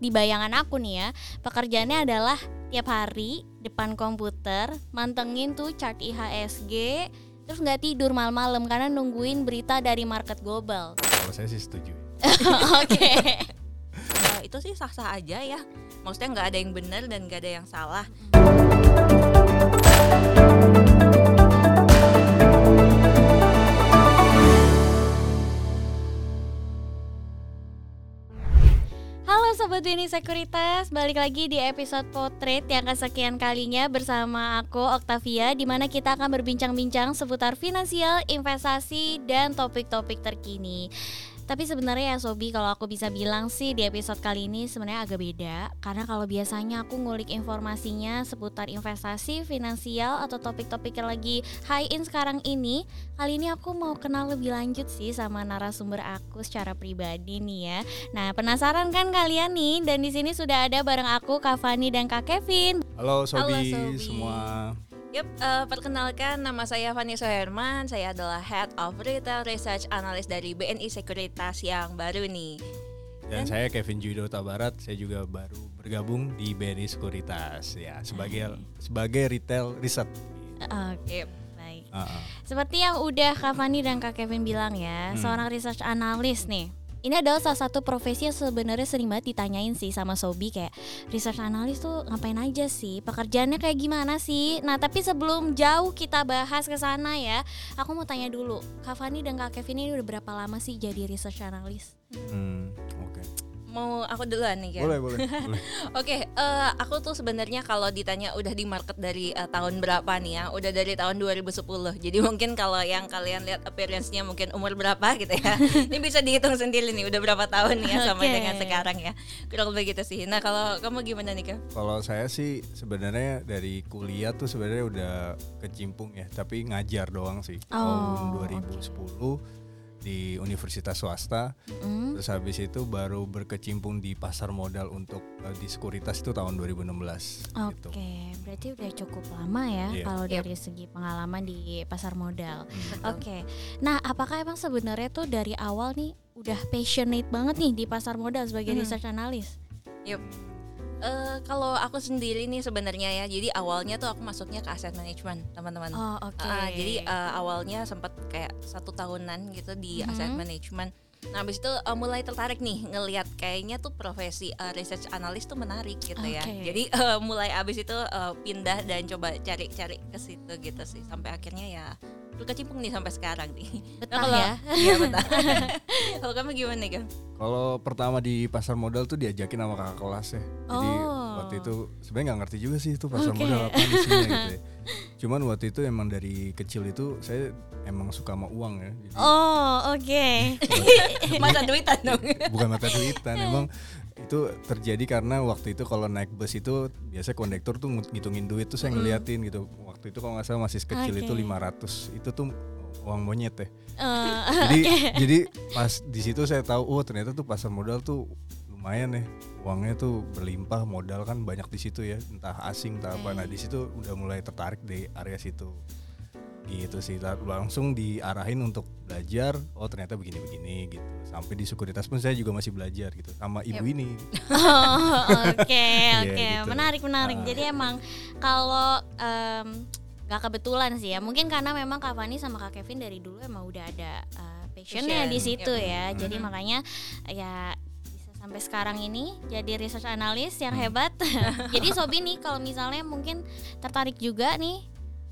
di bayangan aku nih ya, pekerjaannya adalah tiap hari depan komputer mantengin tuh chart IHSG, terus nggak tidur malam-malam karena nungguin berita dari market global. Kalau saya sih setuju. Oke. Uh, itu sih sah-sah aja ya. Maksudnya nggak ada yang benar dan nggak ada yang salah. Sobat Bini Sekuritas, balik lagi di episode Potret yang kesekian kalinya bersama aku Octavia di mana kita akan berbincang-bincang seputar finansial, investasi, dan topik-topik terkini. Tapi sebenarnya ya Sobi kalau aku bisa bilang sih di episode kali ini sebenarnya agak beda karena kalau biasanya aku ngulik informasinya seputar investasi, finansial atau topik-topik yang lagi high in sekarang ini, kali ini aku mau kenal lebih lanjut sih sama narasumber aku secara pribadi nih ya. Nah, penasaran kan kalian nih? Dan di sini sudah ada bareng aku Kak Fani dan Kak Kevin. Halo Sobi, Sobi. semua. Yup, uh, perkenalkan nama saya Fani Soherman. Saya adalah Head of Retail Research Analyst dari BNI Sekuritas yang baru nih. Dan saya Kevin Judo Tabarat, saya juga baru bergabung di BNI Sekuritas ya sebagai sebagai retail riset. Oke, baik. Ah, ah. Seperti yang udah Kak Fani dan Kak Kevin bilang ya, Hmm. seorang research analyst nih. Ini adalah salah satu profesi yang sebenarnya sering banget ditanyain sih sama Sobi kayak research analyst tuh ngapain aja sih? Pekerjaannya kayak gimana sih? Nah, tapi sebelum jauh kita bahas ke sana ya, aku mau tanya dulu. Kak Fani dan Kak Kevin ini udah berapa lama sih jadi research analyst? Hmm. Mau aku duluan nih kan? Boleh, boleh, boleh. Oke, eh, aku tuh sebenarnya kalau ditanya udah di market dari eh, tahun berapa nih ya? Udah dari tahun 2010. Jadi mungkin kalau yang kalian lihat appearance-nya mungkin umur berapa gitu ya. Ini bisa dihitung sendiri nih udah berapa tahun nih ya Oke. dengan sekarang ya. Kurang lebih gitu sih. Nah, kalau kamu gimana nih, Kak? Kalau saya sih sebenarnya dari kuliah tuh sebenarnya udah kecimpung ya, tapi ngajar doang sih. Tahun Oh, 2010 di universitas swasta. Hmm? Terus habis itu baru berkecimpung di pasar modal untuk eh, di sekuritas itu tahun 2016 gitu. Oke, berarti udah cukup lama ya Iya. kalau Yep. dari segi pengalaman di pasar modal. Hmm. Oke, nah apakah emang sebenarnya tuh dari awal nih udah passionate banget nih di pasar modal sebagai Hmm. research analyst? Eh, kalau aku sendiri nih sebenarnya ya, jadi awalnya tuh aku masuknya ke aset management, teman-teman. Oh oke. Ah, jadi eh, awalnya sempat kayak satu tahunan gitu di Mhm. asset management. Nah, habis itu eh, mulai tertarik nih ngelihat kayaknya tuh profesi eh, research analyst tuh menarik gitu ya. Oke. Jadi eh, mulai abis itu eh, pindah dan coba cari-cari ke situ gitu sih sampai akhirnya ya berkecimpung nih sampai sekarang nih. Betah kalau- ya. Iya betul. kalau kamu gimana kan? Kalau pertama di pasar modal tuh diajakin sama kakak kelas ya. Jadi Oh. Waktu itu sebenarnya nggak ngerti juga sih itu pasar Oke. modal apa isinya gitu ya. Cuman waktu itu emang dari kecil itu saya emang suka sama uang ya. Jadi Oh oke. Masa duitan dong. bukan mata duitan emang itu terjadi karena waktu itu kalau naik bus itu biasanya kondektur tuh ngitungin duit tuh saya ngeliatin gitu. Waktu itu kalau nggak salah masih kecil itu Oke. 500 itu tuh uang monyet ya. Eh, jadi jadi pas di situ saya tahu oh ternyata tuh pasar modal tuh lumayan ya uangnya tuh berlimpah modal kan banyak di situ ya entah asing entah apa nah di situ udah mulai tertarik di area situ gitu sih La- langsung diarahin untuk belajar oh ternyata begini-begini gitu sampai di sekuritas pun saya juga masih belajar gitu sama ibu Yep. ini oke Iya, oke gitu. menarik menarik. Ah. Jadi emang kalau em, nggak kebetulan sih ya, mungkin karena memang Kak Fani sama Kak Kevin dari dulu emang udah ada eh, passionnya Passion, di situ yep. ya. Jadi Mhm. makanya ya sampai sekarang ini jadi research analyst yang Hmm. hebat. jadi Sobi nih kalau misalnya mungkin tertarik juga nih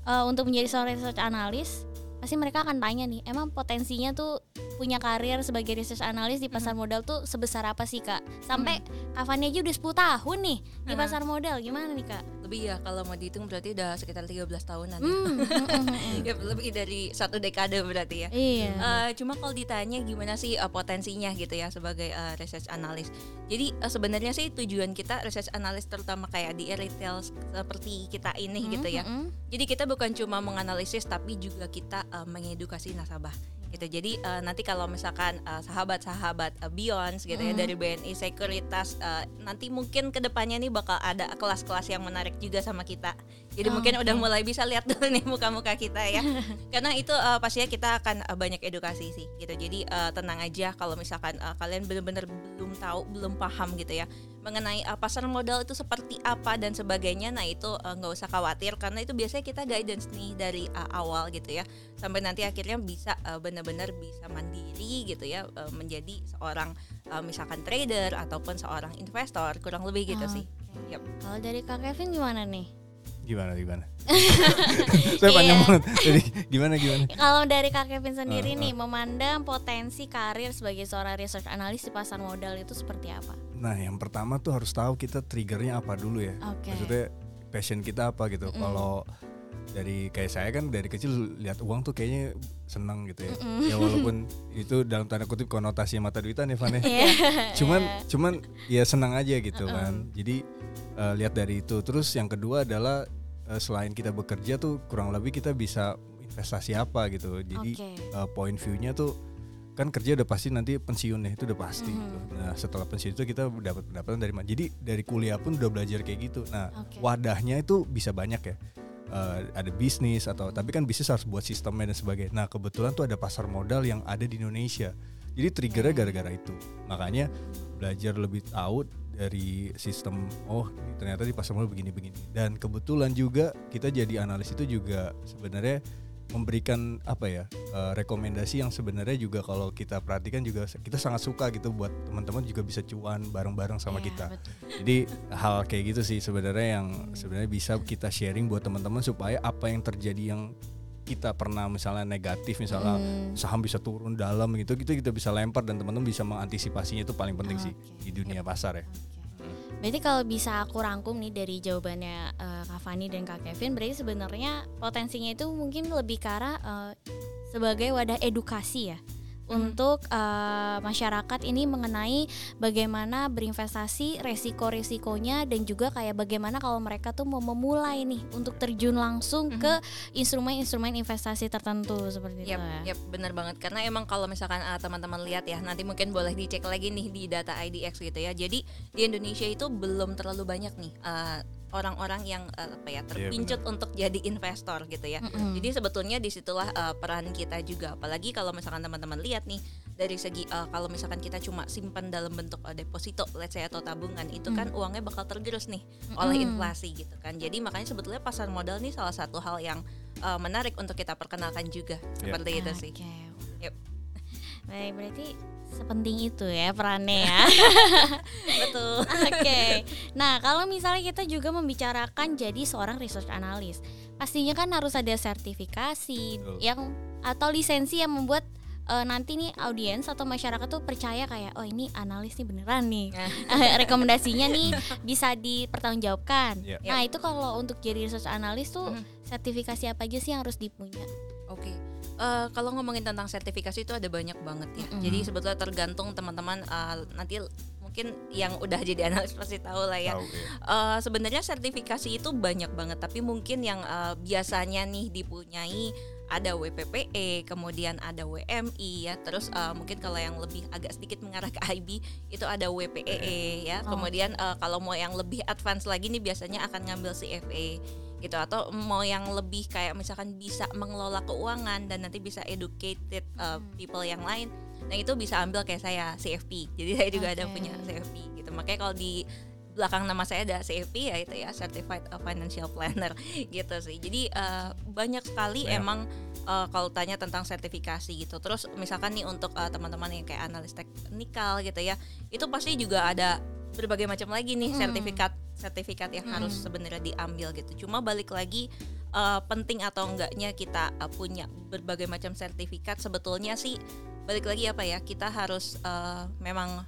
eh, untuk menjadi seorang research analyst, pasti mereka akan tanya nih, emang potensinya tuh punya karir sebagai research analyst di pasar modal tuh sebesar apa sih kak? Sampai Kak Fani aja udah 10 tahun nih di Hmm. pasar modal, gimana nih kak? Lebih ya kalau mau dihitung berarti udah sekitar 13 tahunan ya. Hmm, mm, mm, mm. Ya, lebih dari satu dekade berarti ya. Iya. Eh, cuma kalau ditanya gimana sih eh, potensinya gitu ya sebagai eh, research analyst. Jadi eh, sebenarnya sih tujuan kita research analyst terutama kayak di retail seperti kita ini gitu ya. Mm, Jadi kita bukan cuma menganalisis tapi juga kita eh, mengedukasi nasabah gitu. Jadi eh, nanti kalau misalkan eh, sahabat-sahabat eh, Beyond gitu ya Mhm. dari BNI Sekuritas eh, nanti mungkin ke depannya nih bakal ada kelas-kelas yang menarik juga sama kita Jadi Oh, mungkin udah oke. mulai bisa lihat dulu nih muka-muka kita ya. Karena itu eh, pastinya kita akan eh, banyak edukasi sih gitu. Jadi eh, tenang aja kalau misalkan eh, kalian benar-benar belum tahu, belum paham gitu ya mengenai eh, pasar modal itu seperti apa dan sebagainya. Nah, itu nggak usah khawatir karena itu biasanya kita guidance nih dari eh, awal gitu ya. Sampai nanti akhirnya bisa eh, benar-benar bisa mandiri gitu ya eh, menjadi seorang eh, misalkan trader ataupun seorang investor kurang lebih gitu Oh, sih. Yap. Kalau dari Kak Kevin gimana nih? Gimana gimana? Saya panjang Iya. banget. Jadi gimana gimana? Kalau dari Kak Kevin sendiri Ah, nih memandang potensi karir sebagai seorang research analis di pasar modal itu seperti apa? Nah, yang pertama tuh harus tahu kita triggernya apa dulu ya. Oke. Maksudnya passion kita apa gitu. Mm-mm. Kalau dari kayak saya kan dari kecil lihat uang tuh kayaknya seneng gitu ya. Mm-mm. Ya walaupun itu dalam tanda kutip konotasi mata duitan ya ya. Iya. cuman Iya. cuman ya senang aja gitu Mm-mm. kan jadi eh, lihat dari itu terus yang kedua adalah eh, selain kita bekerja tuh kurang lebih kita bisa investasi apa gitu jadi Oke. eh, point view-nya tuh kan kerja udah pasti nanti pensiun ya itu udah pasti Mhm. gitu. nah setelah pensiun itu kita dapat pendapatan dari mana jadi dari kuliah pun udah belajar kayak gitu nah Oke. wadahnya itu bisa banyak ya Eh, ada bisnis atau tapi kan bisnis harus buat sistemnya dan sebagainya nah kebetulan tuh ada pasar modal yang ada di Indonesia jadi triggernya gara-gara itu makanya belajar lebih tahu dari sistem oh ternyata di pasar modal begini-begini dan kebetulan juga kita jadi analis itu juga sebenarnya memberikan apa ya eh, rekomendasi yang sebenarnya juga kalau kita perhatikan juga kita sangat suka gitu buat teman-teman juga bisa cuan bareng-bareng sama Iya, kita betul. jadi hal kayak gitu sih sebenarnya yang sebenarnya bisa kita sharing buat teman-teman supaya apa yang terjadi yang kita pernah misalnya negatif misalnya Hmm. saham bisa turun dalam gitu gitu kita bisa lempar dan teman-teman bisa mengantisipasinya itu paling penting sih Oke. di dunia pasar ya. Oke. Berarti kalau bisa aku rangkum nih dari jawabannya eh, Kak Fani dan Kak Kevin, berarti sebenarnya potensinya itu mungkin lebih ke arah eh, sebagai wadah edukasi ya untuk eh, masyarakat ini mengenai bagaimana berinvestasi, resiko-resikonya dan juga kayak bagaimana kalau mereka tuh mau memulai nih untuk terjun langsung Mhm. ke instrumen-instrumen investasi tertentu seperti itu Yap, ya. yap, benar banget. Karena emang kalau misalkan ah, teman-teman lihat ya, nanti mungkin boleh dicek lagi nih di data IDX gitu ya. Jadi di Indonesia itu belum terlalu banyak nih ah, orang-orang yang ah, apa ya terpincut untuk jadi investor gitu ya. Mm-mm. Jadi sebetulnya di situlah ah, peran kita juga. Apalagi kalau misalkan teman-teman lihat nih dari segi ah, kalau misalkan kita cuma simpan dalam bentuk ah, deposito, let's say atau tabungan, itu kan uangnya bakal tergerus nih oleh Mm-mm. inflasi gitu kan. Jadi makanya sebetulnya pasar modal nih salah satu hal yang uh, menarik untuk kita perkenalkan juga Ya. seperti itu sih. Oke. Yep. Baik, berarti sepenting itu ya perannya ya. Betul. Oke. Nah, kalau misalnya kita juga membicarakan jadi seorang research analyst, pastinya kan harus ada sertifikasi Betul. yang atau lisensi yang membuat eh, nanti nih audiens atau masyarakat tuh percaya kayak oh ini analis nih beneran nih Eh, rekomendasinya nih bisa dipertanggungjawabkan. Ya. Nah itu kalau untuk jadi research analyst tuh Mhm. sertifikasi apa aja sih yang harus dipunya? Oke. Eh, kalau ngomongin tentang sertifikasi itu ada banyak banget ya. Mm-mm. Jadi sebetulnya tergantung teman-teman uh, nanti mungkin yang udah jadi analis pasti tahu lah ya. Tahu ya. Eh, sebenarnya sertifikasi itu banyak banget, tapi mungkin yang eh, biasanya nih dipunyai ada WPPE, kemudian ada WMI ya, terus eh, mungkin kalau yang lebih agak sedikit mengarah ke IB itu ada WPEE ya, Oh. kemudian eh, kalau mau yang lebih advance lagi nih biasanya akan ngambil CFA gitu atau mau yang lebih kayak misalkan bisa mengelola keuangan dan nanti bisa educated Hmm. people yang lain, nah itu bisa ambil kayak saya CFP, jadi saya juga ada Oke. punya CFP gitu, makanya kalau di belakang nama saya ada CFP ya itu ya Certified Financial Planner gitu sih. Jadi eh, banyak sekali Banyak. emang eh, kalau tanya tentang sertifikasi gitu. Terus misalkan nih untuk eh, teman-teman yang kayak analis teknikal gitu ya, itu pasti juga ada berbagai macam lagi nih Hmm. sertifikat sertifikat yang harus Hmm. sebenarnya diambil gitu. Cuma balik lagi eh, penting atau enggaknya kita eh, punya berbagai macam sertifikat sebetulnya sih balik lagi apa ya kita harus eh, memang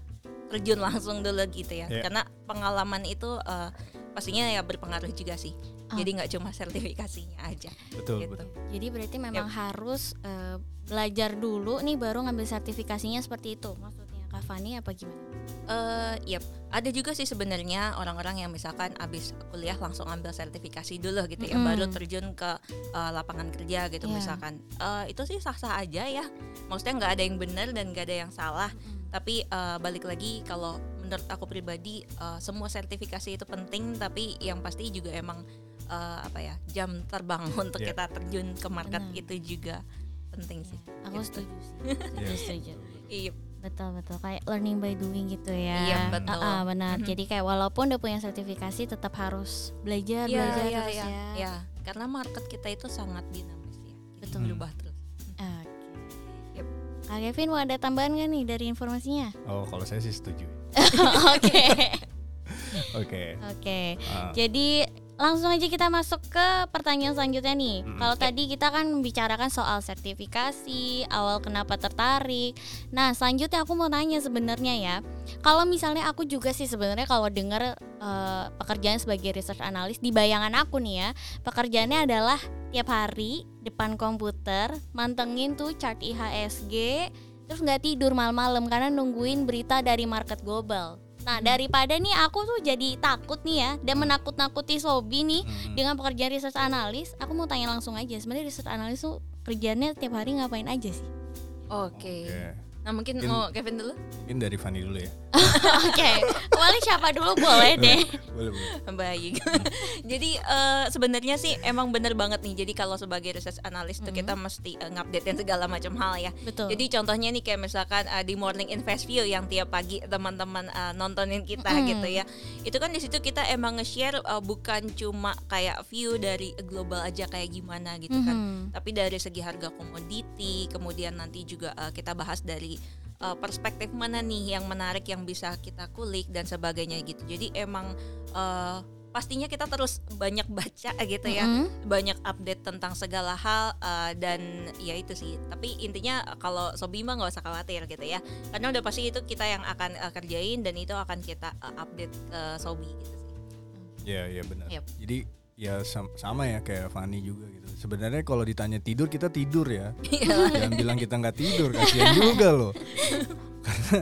terjun langsung dulu gitu ya Iya. karena pengalaman itu eh, pastinya ya berpengaruh juga sih jadi nggak cuma sertifikasinya aja Betul gitu. betul. Jadi berarti memang harus eh, belajar dulu nih baru ngambil sertifikasinya seperti itu. Maksudnya Kak Fani apa gimana? Eh, yep. Ada juga sih sebenarnya orang-orang yang misalkan abis kuliah langsung ambil sertifikasi dulu gitu ya, baru terjun ke eh, lapangan kerja gitu Iya. misalkan. Eh, itu sih sah-sah aja ya, maksudnya nggak ada yang benar dan nggak ada yang salah. Tapi eh, balik lagi kalau menurut aku pribadi eh, semua sertifikasi itu penting, tapi yang pasti juga emang eh, apa ya jam terbang untuk Iya. kita terjun ke market Benar. itu juga penting sih. Aku setuju sih. Setuju, Iya. setuju. Iya. Betul betul kayak learning by doing gitu ya. Iya, betul. Ah, ah, benar. Mhm. Jadi kayak walaupun udah punya sertifikasi tetap harus belajar Iya, belajar iya, terus iya. ya. Iya, karena market kita itu sangat dinamis ya. Betul. berubah terus. Oke. Yep. Kak Kevin mau ada tambahan gak nih dari informasinya? Oh kalau saya sih setuju. Oke. Oke. Oke. Ah, Jadi langsung aja kita masuk ke pertanyaan selanjutnya nih. Mm-mm. Kalau tadi kita kan membicarakan soal sertifikasi, awal kenapa tertarik. Nah, selanjutnya aku mau tanya sebenarnya ya. Kalau misalnya aku juga sih sebenarnya kalau dengar eh, pekerjaan sebagai research analyst di bayangan aku nih ya, pekerjaannya adalah tiap hari depan komputer mantengin tuh chart IHSG terus nggak tidur malam-malam karena nungguin berita dari market global. Nah daripada nih aku tuh jadi takut nih ya dan menakut-nakuti Sobi nih mm, dengan pekerjaan research analis, aku mau tanya langsung aja. Sebenarnya research analis tuh kerjanya tiap hari ngapain aja sih? Oke. Oke. Nah, mungkin Mungkin- mau Kevin dulu. Mungkin dari Fanny dulu ya. Oke, awalnya siapa dulu boleh deh. Boleh boleh. Baik. Jadi eh, sebenarnya sih emang bener banget nih. Jadi kalau sebagai research analyst tuh Mhm. kita mesti eh, ngupdatein segala macam hal ya. Betul. Jadi contohnya nih kayak misalkan eh, di Morning Invest View yang tiap pagi teman-teman eh, nontonin kita Mm. gitu ya. Itu kan di situ kita emang nge-share eh, bukan cuma kayak view dari global aja kayak gimana gitu kan. Mhm. Tapi dari segi harga komoditi, kemudian nanti juga eh, kita bahas dari eh, perspektif mana nih yang menarik yang bisa kita kulik dan sebagainya gitu. Jadi emang eh, pastinya kita terus banyak baca gitu ya Mhm. banyak update tentang segala hal uh, dan ya itu sih tapi intinya uh, kalau Sobi mah nggak usah khawatir gitu ya karena udah pasti itu kita yang akan uh, kerjain dan itu akan kita uh, update ke Sobi gitu sih Iya iya benar. Yep. Jadi ya sam- sama ya kayak Fanny juga gitu. Sebenarnya kalau ditanya tidur kita tidur ya. Jangan bilang kita nggak tidur, kasihan juga loh. Karena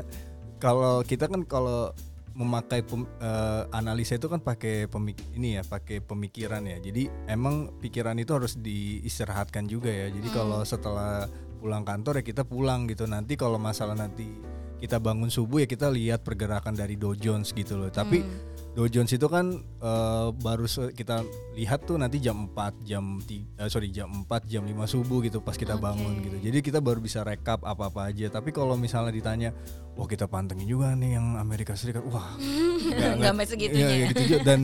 kalau kita kan kalau memakai pem- eh, analisa itu kan pakai pemik ini ya, pakai pemikiran ya. Jadi emang pikiran itu harus diistirahatkan juga ya. Jadi kalau setelah pulang kantor ya kita pulang gitu. Nanti kalau masalah nanti kita bangun subuh ya kita lihat pergerakan dari Dow Jones gitu loh. Tapi Dow Jones itu kan eh, baru kita lihat tuh nanti jam 4 jam ti- eh, sorry jam 4 jam 5 subuh gitu pas kita Oke. bangun gitu. Jadi kita baru bisa rekap apa-apa aja. Tapi kalau misalnya ditanya, wah kita pantengin juga nih yang Amerika Serikat. Wah, nggak- Nggak sampai segitunya Iya, ya. gitu juga. Dan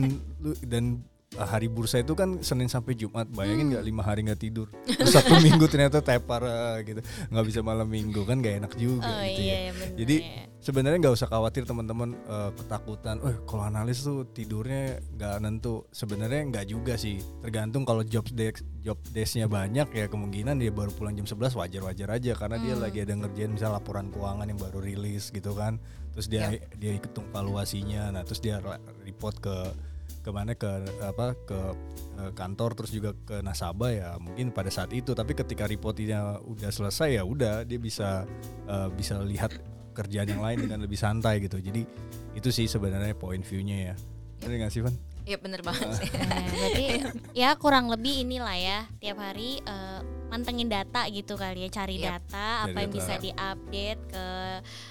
dan uh, hari bursa itu kan Senin sampai Jumat. Bayangin nggak lima hari nggak tidur. Terus satu minggu ternyata tepar uh, gitu. nggak bisa malam minggu kan gak enak juga Oh gitu ya. iya bener Jadi ya. sebenarnya nggak usah khawatir teman-teman eh, ketakutan. Eh kalau analis tuh tidurnya nggak nentu. Sebenarnya nggak juga sih. Tergantung kalau job desk job desknya banyak ya kemungkinan dia baru pulang jam 11 wajar-wajar aja karena dia Hmm. lagi ada ngerjain misal laporan keuangan yang baru rilis gitu kan. Terus dia dia hitung valuasinya. Nah terus dia report ke ke mana ke apa ke eh, kantor terus juga ke nasabah ya mungkin pada saat itu. Tapi ketika reportnya udah selesai ya udah dia bisa eh, bisa lihat kerjaan yang lain dengan lebih santai gitu. Jadi itu sih sebenarnya point view-nya ya. Bener nggak sih Van? Iya bener banget sih. Nah, berarti ya kurang lebih inilah ya tiap hari eh, mantengin data gitu kali ya cari Yap. data apa Cari yang data. bisa diupdate ke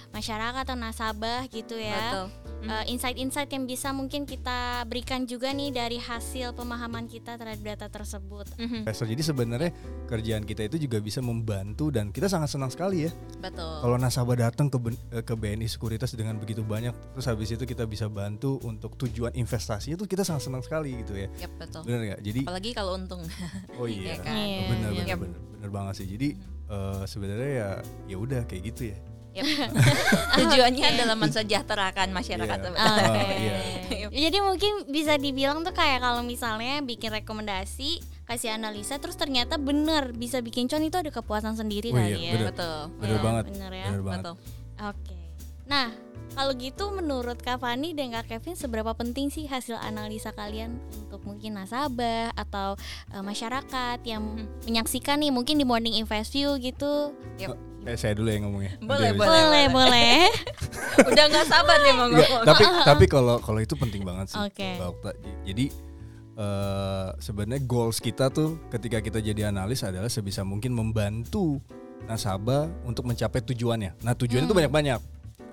masyarakat atau nasabah gitu ya betul. Eh, insight-insight yang bisa mungkin kita berikan juga nih dari hasil pemahaman kita terhadap data tersebut Mhm, Investor. Jadi sebenarnya kerjaan kita itu juga bisa membantu dan kita sangat senang sekali ya betul kalau nasabah datang ke eh, ke BNI Sekuritas dengan begitu banyak terus habis itu kita bisa bantu untuk tujuan investasi itu kita sangat senang sekali gitu ya Yap, betul bener nggak jadi apalagi kalau untung oh iya Iya kan? Iya, bener iya. bener, bener bener banget sih jadi eh, sebenarnya ya ya udah kayak gitu ya Yap. tujuannya Oke. adalah mensejahterakan masyarakat Iya. Oke. Oh, iya. Jadi mungkin bisa dibilang tuh kayak kalau misalnya bikin rekomendasi, kasih analisa, terus ternyata bener bisa bikin con itu ada kepuasan sendiri Oh kali iya, ya. bener. betul bener Iya, banget Bener ya. bener banget betul Oke. Nah, kalau gitu menurut Kak Fani dan Kak Kevin seberapa penting sih hasil analisa kalian untuk mungkin nasabah atau eh, masyarakat yang Hmm. menyaksikan nih mungkin di Morning Invest View gitu? eh, saya dulu yang ngomongnya Boleh, Nanti Boleh, boleh. boleh. udah nggak sabar nih mau ngomong tapi tapi kalau kalau itu penting banget sih Oke. Okta. Jadi eh, sebenarnya goals kita tuh ketika kita jadi analis adalah sebisa mungkin membantu nasabah untuk mencapai tujuannya. Nah tujuannya itu Hmm. banyak-banyak.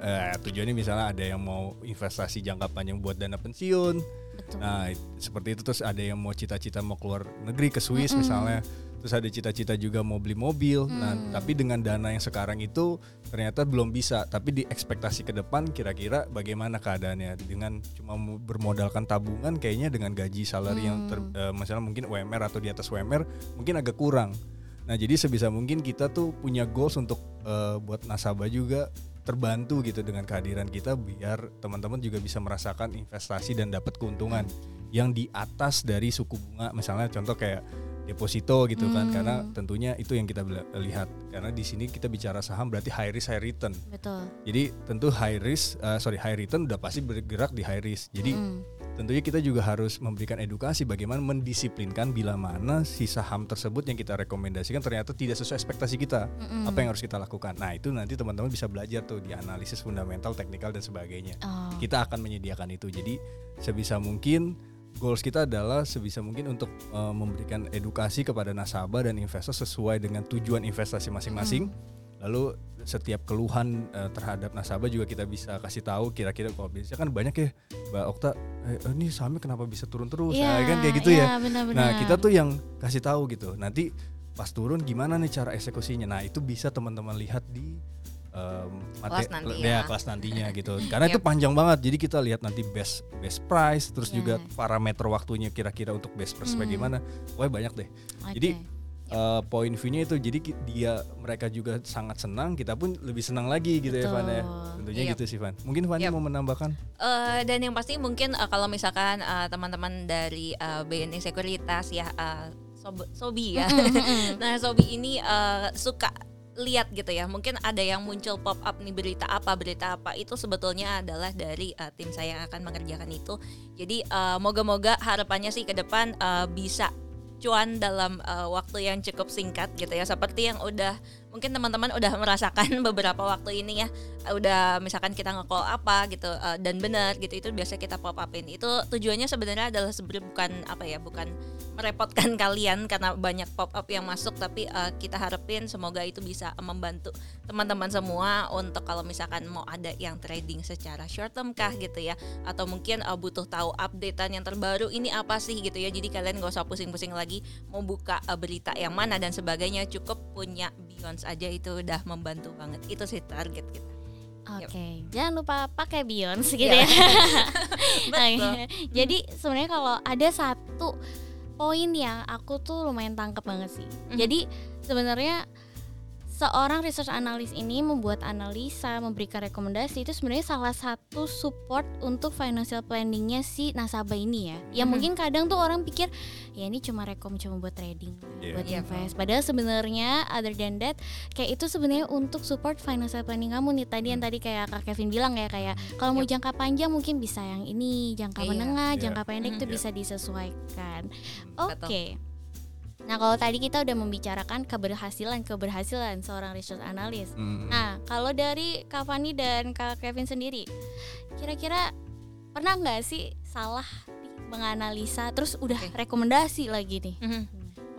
Eh, tujuannya misalnya ada yang mau investasi jangka panjang buat dana pensiun. Betul. Nah, seperti itu terus ada yang mau cita-cita mau keluar negeri ke Swiss misalnya. Terus ada cita-cita juga mau beli mobil. Nah, tapi dengan dana yang sekarang itu ternyata belum bisa. Tapi di ekspektasi ke depan kira-kira bagaimana keadaannya dengan cuma bermodalkan tabungan kayaknya dengan gaji salary yang ter, eh, misalnya mungkin UMR atau di atas UMR mungkin agak kurang. Nah, jadi sebisa mungkin kita tuh punya goals untuk eh, buat nasabah juga terbantu gitu dengan kehadiran kita biar teman-teman juga bisa merasakan investasi dan dapat keuntungan yang di atas dari suku bunga. Misalnya contoh kayak deposito gitu kan karena tentunya itu yang kita lihat. Karena di sini kita bicara saham berarti high risk high return. Betul. jadi tentu high risk eh, sorry high return udah pasti bergerak di high risk. Jadi tentunya kita juga harus memberikan edukasi bagaimana mendisiplinkan bila mana si saham tersebut yang kita rekomendasikan ternyata tidak sesuai ekspektasi kita. Apa yang harus kita lakukan? Nah itu nanti teman-teman bisa belajar tuh di analisis fundamental teknikal dan sebagainya. Oh. kita akan menyediakan itu. Jadi sebisa mungkin goals kita adalah sebisa mungkin untuk eh, memberikan edukasi kepada nasabah dan investor sesuai dengan tujuan investasi masing-masing lalu setiap keluhan eh, terhadap nasabah juga kita bisa kasih tahu kira-kira kalau biasanya kan banyak ya Mbak Okta eh, eh, ini sahamnya kenapa bisa turun terus? Nah, Iya, kan kayak gitu iya, ya. benar-benar. nah kita tuh yang kasih tahu gitu. Nanti pas turun gimana nih cara eksekusinya? Nah itu bisa teman-teman lihat di em, Kelas nanti ya, ya. kelas nantinya gitu. Karena itu panjang banget. Jadi kita lihat nanti best best price terus Iya. juga parameter waktunya kira-kira untuk best price bagaimana. Wah banyak deh. Jadi Oke. eh, poin view-nya itu jadi dia mereka juga sangat senang kita pun lebih senang lagi gitu ya Van ya Betul. tentunya Yap. gitu sih Van mungkin Van Yap. mau menambahkan Eh, dan yang pasti mungkin eh, kalau misalkan eh, teman-teman dari eh, BNI Sekuritas ya eh, Sob- Sobi ya. nah, Sobi ini eh, suka lihat gitu ya. Mungkin ada yang muncul pop up nih berita apa, berita apa itu sebetulnya adalah dari eh, tim saya yang akan mengerjakan itu. Jadi eh, moga-moga harapannya sih ke depan eh, bisa cuan dalam eh, waktu yang cukup singkat gitu ya. Seperti yang udah mungkin teman-teman udah merasakan beberapa waktu ini ya udah misalkan kita nge-call apa gitu eh, dan benar gitu itu biasa kita pop upin itu tujuannya sebenarnya adalah sebenarnya bukan apa ya bukan merepotkan kalian karena banyak pop up yang masuk tapi eh, kita harapin semoga itu bisa membantu teman-teman semua untuk kalau misalkan mau ada yang trading secara short term kah gitu ya atau mungkin eh, butuh tahu updatean yang terbaru ini apa sih gitu ya. Jadi kalian gak usah pusing-pusing lagi mau buka eh, berita yang mana dan sebagainya cukup punya Beyonce aja itu udah membantu banget itu sih target kita Oke, jangan lupa pakai Beyonce gitu Iya. ya. Betul. Jadi sebenarnya kalau ada satu poin yang aku tuh lumayan tangkep banget sih. Mhm. Jadi sebenarnya seorang research analis ini membuat analisa, memberikan rekomendasi itu sebenarnya salah satu support untuk financial planningnya si nasabah ini ya. Yang Mhm. mungkin kadang tuh orang pikir ya ini cuma rekom cuma buat trading, Iya. buat Iya. invest. Padahal sebenarnya other than that kayak itu sebenarnya untuk support financial planning kamu nih tadi yang Hmm. tadi kayak Kak Kevin bilang ya kayak kalau mau jangka panjang mungkin bisa yang ini, jangka Iya. menengah, Iya. jangka pendek itu Iya. bisa disesuaikan. Oke. Nah, kalau tadi kita udah membicarakan keberhasilan-keberhasilan seorang research analyst. Hmm. Nah, kalau dari Kak Fani dan Kak Kevin sendiri, kira-kira pernah nggak sih salah nih menganalisa terus udah Oke. rekomendasi lagi nih? Mhm.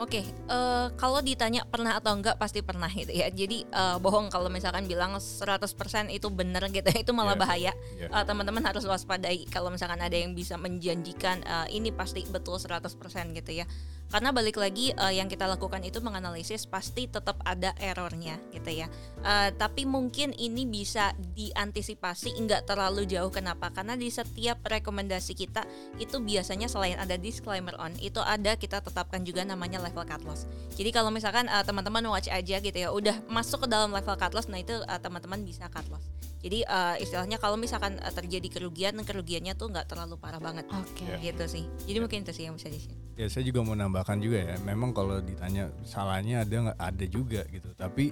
Oke, eh, kalau ditanya pernah atau enggak pasti pernah gitu ya. Jadi eh, bohong kalau misalkan bilang 100% itu benar gitu, itu malah Iya. bahaya. Iya. Eh, teman-teman harus waspadai kalau misalkan ada yang bisa menjanjikan eh, ini pasti betul 100% gitu ya. Karena balik lagi eh, yang kita lakukan itu menganalisis pasti tetap ada errornya gitu ya. Eh, tapi mungkin ini bisa diantisipasi enggak terlalu jauh kenapa? Karena di setiap rekomendasi kita itu biasanya selain ada disclaimer on itu ada kita tetapkan juga namanya level cut loss. Jadi kalau misalkan uh, teman-teman watch aja gitu ya, udah masuk ke dalam level cut loss, nah itu uh, teman-teman bisa cut loss. Jadi uh, istilahnya kalau misalkan uh, terjadi kerugian, kerugiannya tuh nggak terlalu parah banget. Oke. Gitu sih. Jadi mungkin itu sih yang bisa di share. Ya saya juga mau nambahkan juga ya. Memang kalau ditanya salahnya ada nggak ada juga gitu. Tapi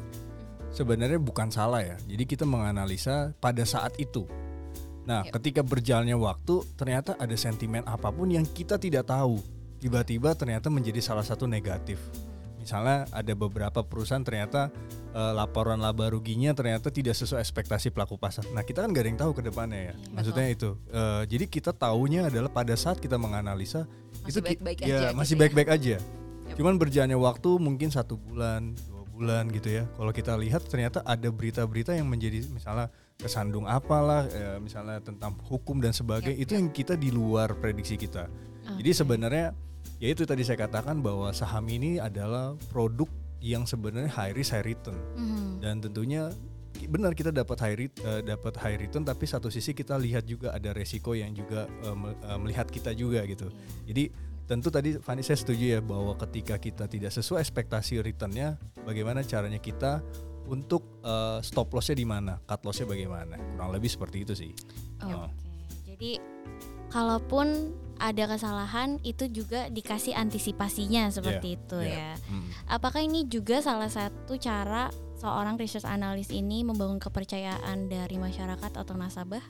sebenarnya bukan salah ya. Jadi kita menganalisa pada saat itu. Nah, Yep. ketika berjalannya waktu ternyata ada sentimen apa pun yang kita tidak tahu. Tiba-tiba ternyata menjadi salah satu negatif. Misalnya ada beberapa perusahaan ternyata eh, laporan laba ruginya ternyata tidak sesuai ekspektasi pelaku pasar. Nah kita kan gak ada yang tahu ke depannya ya. Iya, Maksudnya itu. Eh, jadi kita taunya adalah pada saat kita menganalisa Masih ki- baik-baik ya, aja masih gitu ya. baik-baik aja. Yep. Cuman berjalannya waktu mungkin satu bulan, dua bulan gitu ya. Kalau kita lihat ternyata ada berita-berita yang menjadi misalnya kesandung apalah eh, misalnya tentang hukum dan sebagainya Yap, itu yang kita di luar prediksi kita. Jadi sebenarnya ya itu tadi saya katakan bahwa saham ini adalah produk yang sebenarnya high risk high return Mhm. dan tentunya benar kita dapat high ret- eh, dapat high return tapi satu sisi kita lihat juga ada resiko yang juga me- eh, melihat kita juga gitu. Jadi tentu tadi Fanny saya setuju ya bahwa ketika kita tidak sesuai ekspektasi returnnya, bagaimana caranya kita untuk eh, stop lossnya di mana, cut lossnya bagaimana, kurang lebih seperti itu sih. Oh. Jadi kalaupun ada kesalahan itu juga dikasih antisipasinya seperti Iya, itu iya. ya. Mm. Apakah ini juga salah satu cara seorang research analis ini membangun kepercayaan dari masyarakat atau nasabah?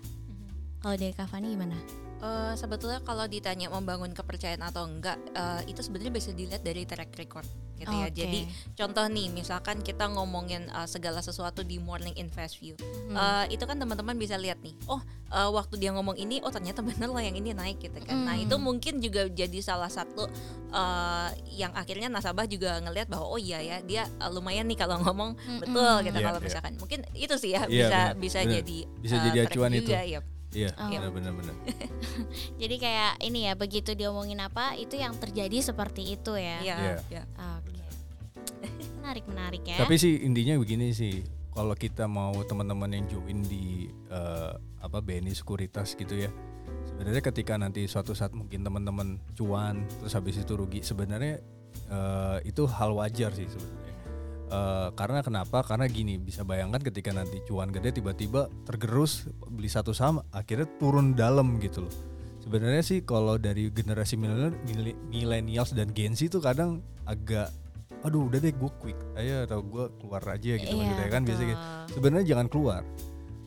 Kalau dari Kavani gimana? Eh, sebetulnya kalau ditanya membangun kepercayaan atau enggak, eh, itu sebenarnya bisa dilihat dari track record gitu ya. Oke. Jadi contoh nih, misalkan kita ngomongin eh, segala sesuatu di Morning Invest View, Mhm. Eh, itu kan teman-teman bisa lihat nih, oh eh, waktu dia ngomong ini, oh ternyata bener loh yang ini naik gitu kan. Nah Mm. itu mungkin juga jadi salah satu eh, yang akhirnya nasabah juga ngelihat bahwa oh iya ya dia eh, lumayan nih kalau ngomong Mm-mm. betul gitu Iya, kalau iya. misalkan mungkin itu sih ya Iya, bisa bisa benar. jadi Bisa eh, jadi track acuan itu. juga, iya. Oh. benar benar benar. Jadi kayak ini ya begitu dia omongin apa itu yang terjadi seperti itu ya. Iya, Iya. iya. Oke. menarik menarik ya. Tapi sih intinya begini sih, kalau kita mau teman-teman yang join di eh, apa BNI Sekuritas gitu ya, sebenarnya ketika nanti suatu saat mungkin teman-teman cuan terus habis itu rugi, sebenarnya eh, itu hal wajar sih sebenarnya. Eh, karena kenapa? Karena gini, bisa bayangkan ketika nanti cuan gede tiba-tiba tergerus beli satu saham, akhirnya turun dalam gitu loh. Sebenarnya sih kalau dari generasi milenial- dan Gen Z itu kadang agak aduh udah deh gue quick aja atau gue keluar aja gitu Iya, maksudnya kan biasa gitu. Sebenarnya jangan keluar.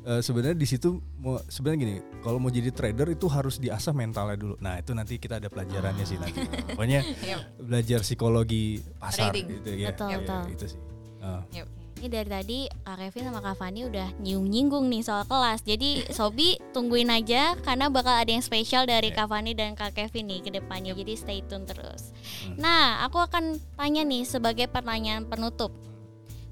Eh, sebenarnya di situ mau sebenarnya gini, kalau mau jadi trader itu harus diasah mentalnya dulu. Nah, itu nanti kita ada pelajarannya sih nanti. Pokoknya Iya. belajar psikologi pasar Trading. gitu ya. Betul, Ya, betul. itu sih. Ini dari tadi Kak Kevin sama Kak Fani udah nyinggung-nyinggung nih soal kelas. Jadi Sobi tungguin aja karena bakal ada yang spesial dari Ya. Kak Fani dan Kak Kevin nih ke depannya. Jadi stay tune terus. Hmm. Nah, aku akan tanya nih sebagai pertanyaan penutup.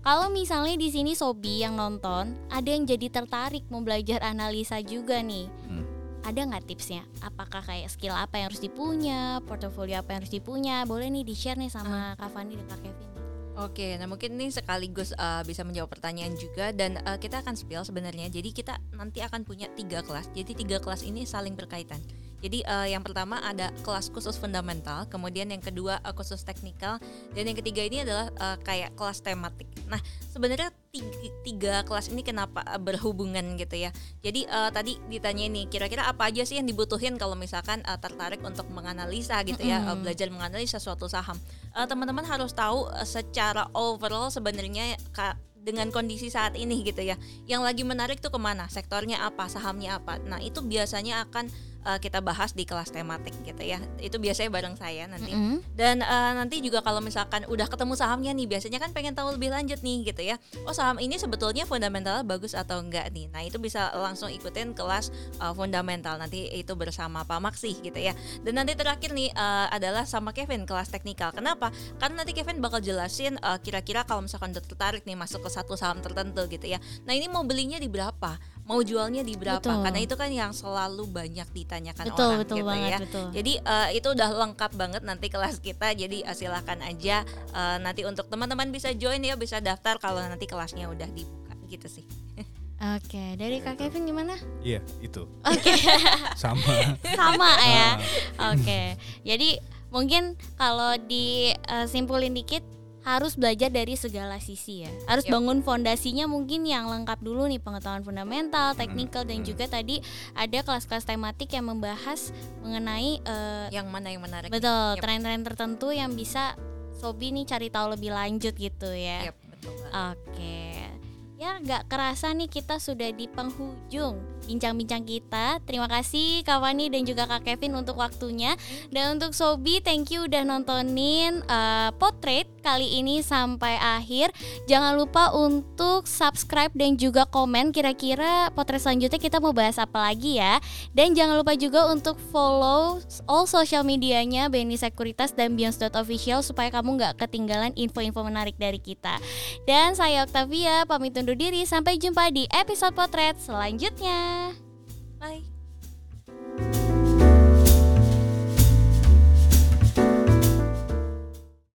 Kalau misalnya di sini Sobi yang nonton ada yang jadi tertarik mau belajar analisa juga nih. Hmm. Ada nggak tipsnya? Apakah kayak skill apa yang harus dipunya, portofolio apa yang harus dipunya? Boleh nih di-share nih sama Kak Fani dan Kak Kevin. Oke, nah mungkin ini sekaligus uh, bisa menjawab pertanyaan juga dan uh, kita akan spill sebenarnya. Jadi kita nanti akan punya tiga kelas. Jadi tiga kelas ini saling berkaitan. Jadi uh, yang pertama ada kelas khusus fundamental, kemudian yang kedua uh, khusus teknikal, dan yang ketiga ini adalah uh, kayak kelas tematik. Nah sebenarnya tiga, tiga kelas ini kenapa uh, berhubungan gitu ya? Jadi uh, tadi ditanya nih kira-kira apa aja sih yang dibutuhin kalau misalkan uh, tertarik untuk menganalisa gitu ya, uh, belajar menganalisa suatu saham. Uh, teman-teman harus tahu uh, secara overall sebenarnya dengan kondisi saat ini gitu ya yang lagi menarik tuh ke mana sektornya apa sahamnya apa nah itu biasanya akan uh, kita bahas di kelas tematik gitu ya. Itu biasanya bareng saya nanti. Mm-mm. dan uh, nanti juga kalau misalkan udah ketemu sahamnya nih biasanya kan pengen tahu lebih lanjut nih gitu ya. Oh saham ini sebetulnya fundamentalnya bagus atau enggak nih? Nah itu bisa langsung ikutin kelas uh, fundamental nanti itu bersama Pak Maksi gitu ya. Dan nanti terakhir nih uh, adalah sama Kevin kelas teknikal. Kenapa? Karena nanti Kevin bakal jelasin uh, kira-kira kalau misalkan udah tertarik nih masuk ke satu saham tertentu gitu ya. Nah ini mau belinya di berapa mau jualnya di berapa Betul. karena itu kan yang selalu banyak ditanyakan Betul, orang betul gitu banget, ya betul. jadi eh, itu udah lengkap banget nanti kelas kita. Jadi eh, silahkan aja eh, nanti untuk teman-teman bisa join ya, bisa daftar kalau nanti kelasnya udah dibuka gitu sih. Oke, dari Kak Kevin gimana? Iya, itu. Oke, Sama. sama ya. Ah. Oke, jadi mungkin kalau disimpulin dikit harus belajar dari segala sisi ya. Harus Yap. bangun fondasinya mungkin yang lengkap dulu nih pengetahuan fundamental, teknikal dan hmm. juga tadi ada kelas-kelas tematik yang membahas mengenai eh, Yang mana yang menarik? betul Yap. tren-tren tertentu yang bisa Sobi nih cari tahu lebih lanjut gitu ya. Betul banget. Oke. Ya nggak kerasa nih kita sudah di penghujung bincang-bincang kita. Terima kasih Kak Fani dan juga Kak Kevin untuk waktunya. Dan untuk Sobi, thank you udah nontonin uh, potret kali ini sampai akhir. Jangan lupa untuk subscribe dan juga komen kira-kira potret selanjutnya kita mau bahas apa lagi ya. Dan jangan lupa juga untuk follow all social medianya BNI Sekuritas dan Beyonds.official supaya kamu nggak ketinggalan info-info menarik dari kita. Dan saya Octavia pamit undur diri sampai jumpa di episode potret selanjutnya. Bye.